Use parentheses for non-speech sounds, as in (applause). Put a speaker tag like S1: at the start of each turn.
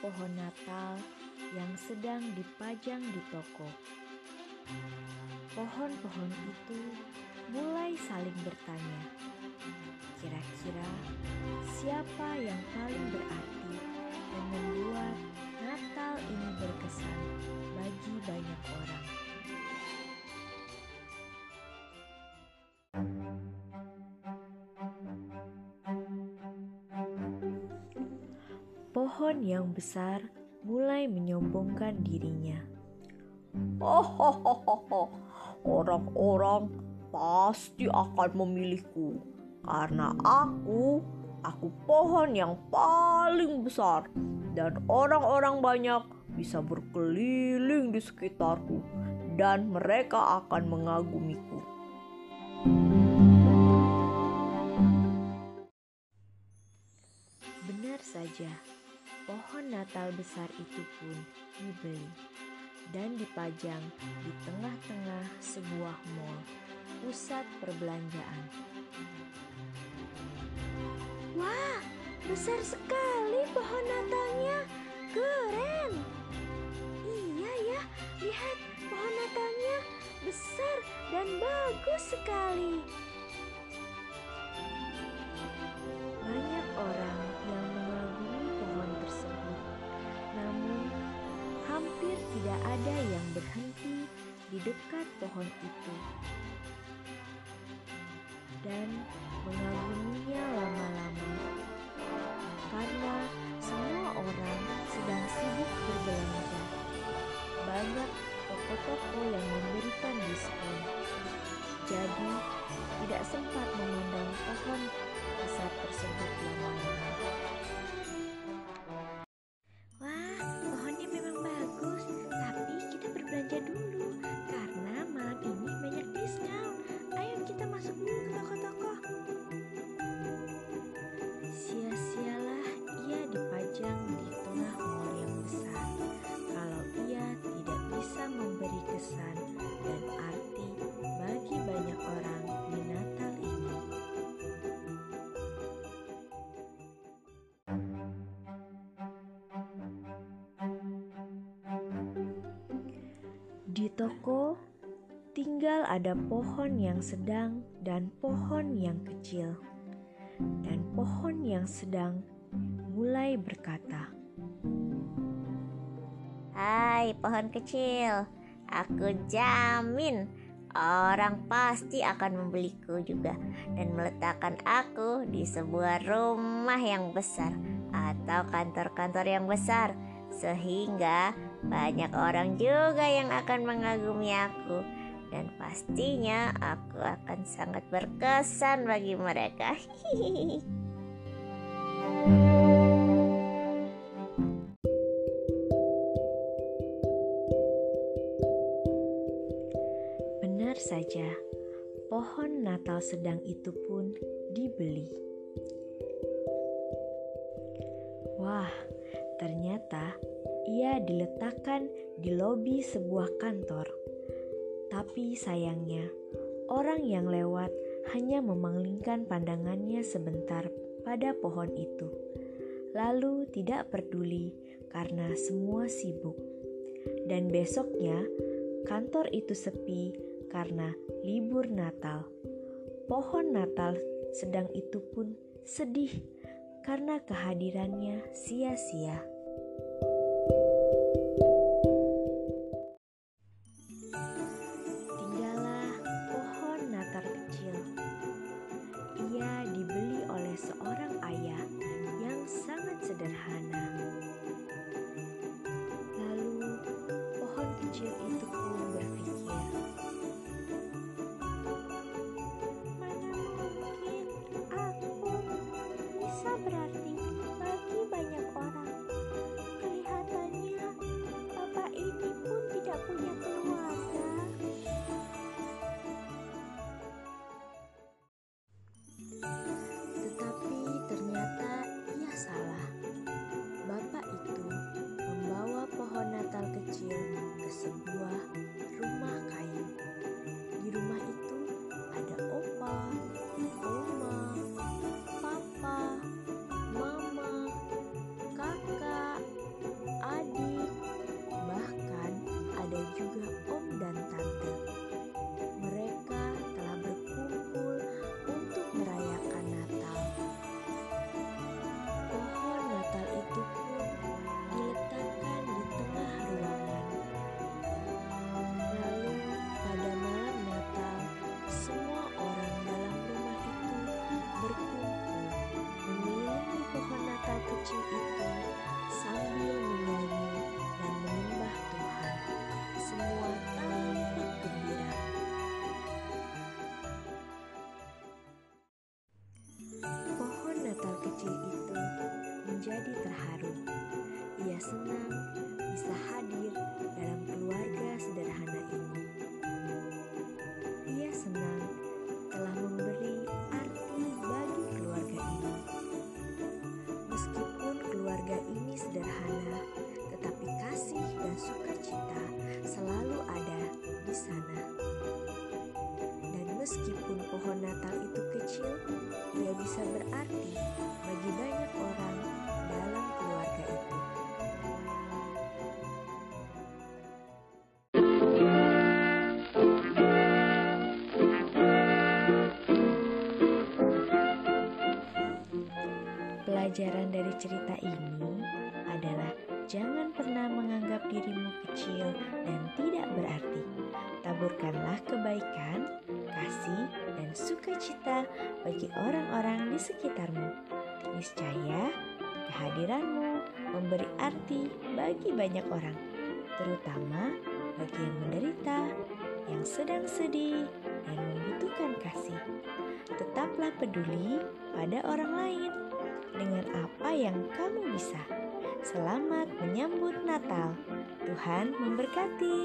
S1: pohon Natal yang sedang dipajang di toko. Pohon-pohon itu mulai saling bertanya, kira-kira siapa yang paling berarti dan membuat Natal ini berkesan bagi banyak orang. Pohon yang besar mulai menyombongkan dirinya.
S2: Hahaha, orang-orang pasti akan memilihku karena aku, aku pohon yang paling besar dan orang-orang banyak bisa berkeliling di sekitarku dan mereka akan mengagumiku.
S1: Benar saja, Natal besar itu pun dibeli dan dipajang di tengah-tengah sebuah mall, pusat perbelanjaan.
S3: Wah, besar sekali pohon Natalnya. Keren. Iya ya, lihat pohon Natalnya besar dan bagus sekali.
S1: Ada yang berhenti di dekat pohon itu dan mengaguminya lama-lama karena semua orang kesan dan arti bagi banyak orang di Natal ini. Di toko tinggal ada pohon yang sedang dan pohon yang kecil dan pohon yang sedang mulai berkata,
S4: Hai pohon kecil, aku jamin orang pasti akan membeliku juga dan meletakkan aku di sebuah rumah yang besar atau kantor-kantor yang besar sehingga banyak orang juga yang akan mengagumi aku dan pastinya aku akan sangat berkesan bagi mereka. Hihihi. (laughs)
S1: Natal sedang itu pun dibeli. Wah, ternyata ia diletakkan di lobi sebuah kantor. Tapi sayangnya, orang yang lewat hanya memanglingkan pandangannya sebentar pada pohon itu. Lalu tidak peduli karena semua sibuk. Dan besoknya, kantor itu sepi karena libur Natal. Pohon Natal sedang itu pun sedih karena kehadirannya sia-sia. Terharu. Ia senang bisa hadir dalam keluarga sederhana ini. Ia senang telah memberi arti bagi keluarga ini. Meskipun keluarga ini sederhana, tetapi kasih dan sukacita selalu ada di sana. Dan meskipun pohon Natal itu kecil, ia bisa berarti Pelajaran dari cerita ini adalah jangan pernah menganggap dirimu kecil dan tidak berarti. Taburkanlah kebaikan, kasih, dan sukacita bagi orang-orang di sekitarmu. Niscaya kehadiranmu memberi arti bagi banyak orang, terutama bagi yang menderita, yang sedang sedih, dan membutuhkan kasih. Tetaplah peduli pada orang lain dengan apa yang kamu bisa. Selamat menyambut Natal. Tuhan memberkati.